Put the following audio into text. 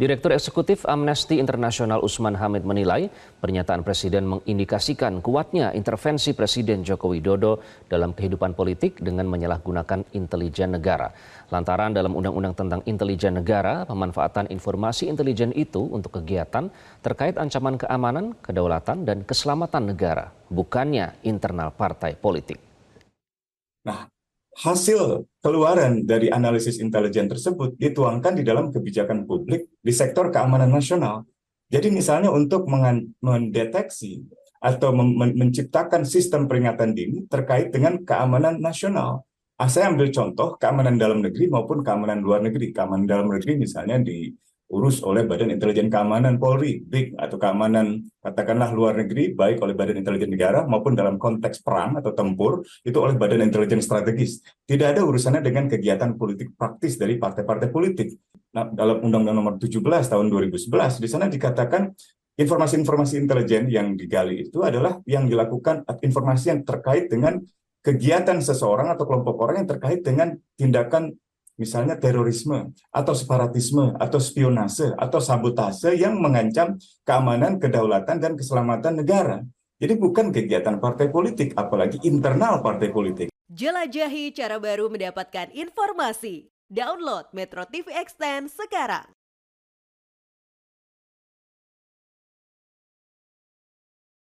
Direktur Eksekutif Amnesty International Usman Hamid menilai pernyataan Presiden mengindikasikan kuatnya intervensi Presiden Joko Widodo dalam kehidupan politik dengan menyalahgunakan intelijen negara. Lantaran dalam Undang-Undang tentang Intelijen Negara, pemanfaatan informasi intelijen itu untuk kegiatan terkait ancaman keamanan, kedaulatan, dan keselamatan negara, bukannya internal partai politik. Nah, hasil keluaran dari analisis intelijen tersebut dituangkan di dalam kebijakan publik di sektor keamanan nasional. Jadi misalnya untuk mendeteksi atau menciptakan sistem peringatan dini terkait dengan keamanan nasional. Ah, saya ambil contoh keamanan dalam negeri maupun keamanan luar negeri. Keamanan dalam negeri misalnya di urus oleh Badan Intelijen Keamanan Polri, BIK, atau keamanan katakanlah luar negeri, baik oleh Badan Intelijen Negara maupun dalam konteks perang atau tempur, itu oleh Badan Intelijen Strategis. Tidak ada urusannya dengan kegiatan politik praktis dari partai-partai politik. Nah, dalam Undang-Undang Nomor 17 tahun 2011, di sana dikatakan informasi-informasi intelijen yang digali itu adalah yang dilakukan informasi yang terkait dengan kegiatan seseorang atau kelompok orang yang terkait dengan tindakan misalnya terorisme atau separatisme atau spionase atau sabotase yang mengancam keamanan, kedaulatan dan keselamatan negara. Jadi bukan kegiatan partai politik, apalagi internal partai politik. Jelajahi cara baru mendapatkan informasi. Download Metro TV Extend sekarang.